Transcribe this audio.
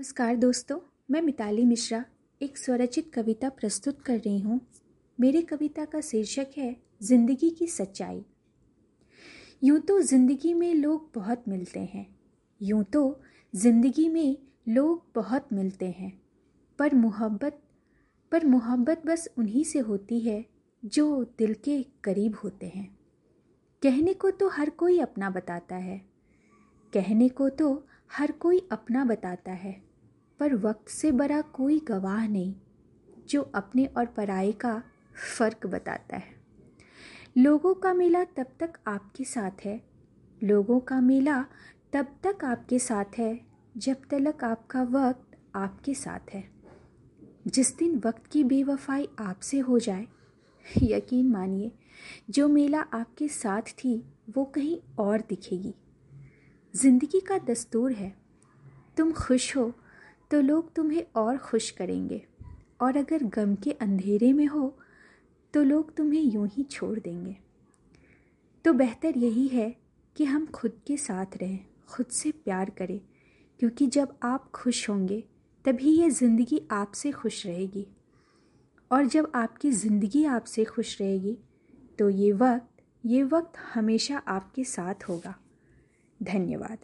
नमस्कार दोस्तों, मैं मिताली मिश्रा एक स्वरचित कविता प्रस्तुत कर रही हूँ। मेरे कविता का शीर्षक है, ज़िंदगी की सच्चाई। यूँ तो ज़िंदगी में लोग बहुत मिलते हैं। यूँ तो ज़िंदगी में लोग बहुत मिलते हैं। पर मोहब्बत पर मोहब्बत बस उन्हीं से होती है, जो दिल के करीब होते हैं। कहने को तो हर कोई अपना बताता है। कहने को तो हर कोई अपना बताता है। पर वक्त से बड़ा कोई गवाह नहीं, जो अपने और पराए का फ़र्क बताता है। लोगों का मेला तब तक आपके साथ है। लोगों का मेला तब तक आपके साथ है, जब तलक आपका वक्त आपके साथ है। जिस दिन वक्त की बेवफाई आपसे हो जाए, यकीन मानिए, जो मेला आपके साथ थी, वो कहीं और दिखेगी। ज़िंदगी का दस्तूर है। तुम खुश हो तो लोग तुम्हें और खुश करेंगे। और अगर गम के अंधेरे में हो तो लोग तुम्हें यूँ ही छोड़ देंगे। तो बेहतर यही है कि हम खुद के साथ रहें, खुद से प्यार करें, क्योंकि जब आप खुश होंगे, तभी ये ज़िंदगी आपसे खुश रहेगी। और जब आपकी ज़िंदगी आपसे खुश रहेगी तो ये वक्त ये वक्त हमेशा आपके साथ होगा। धन्यवाद।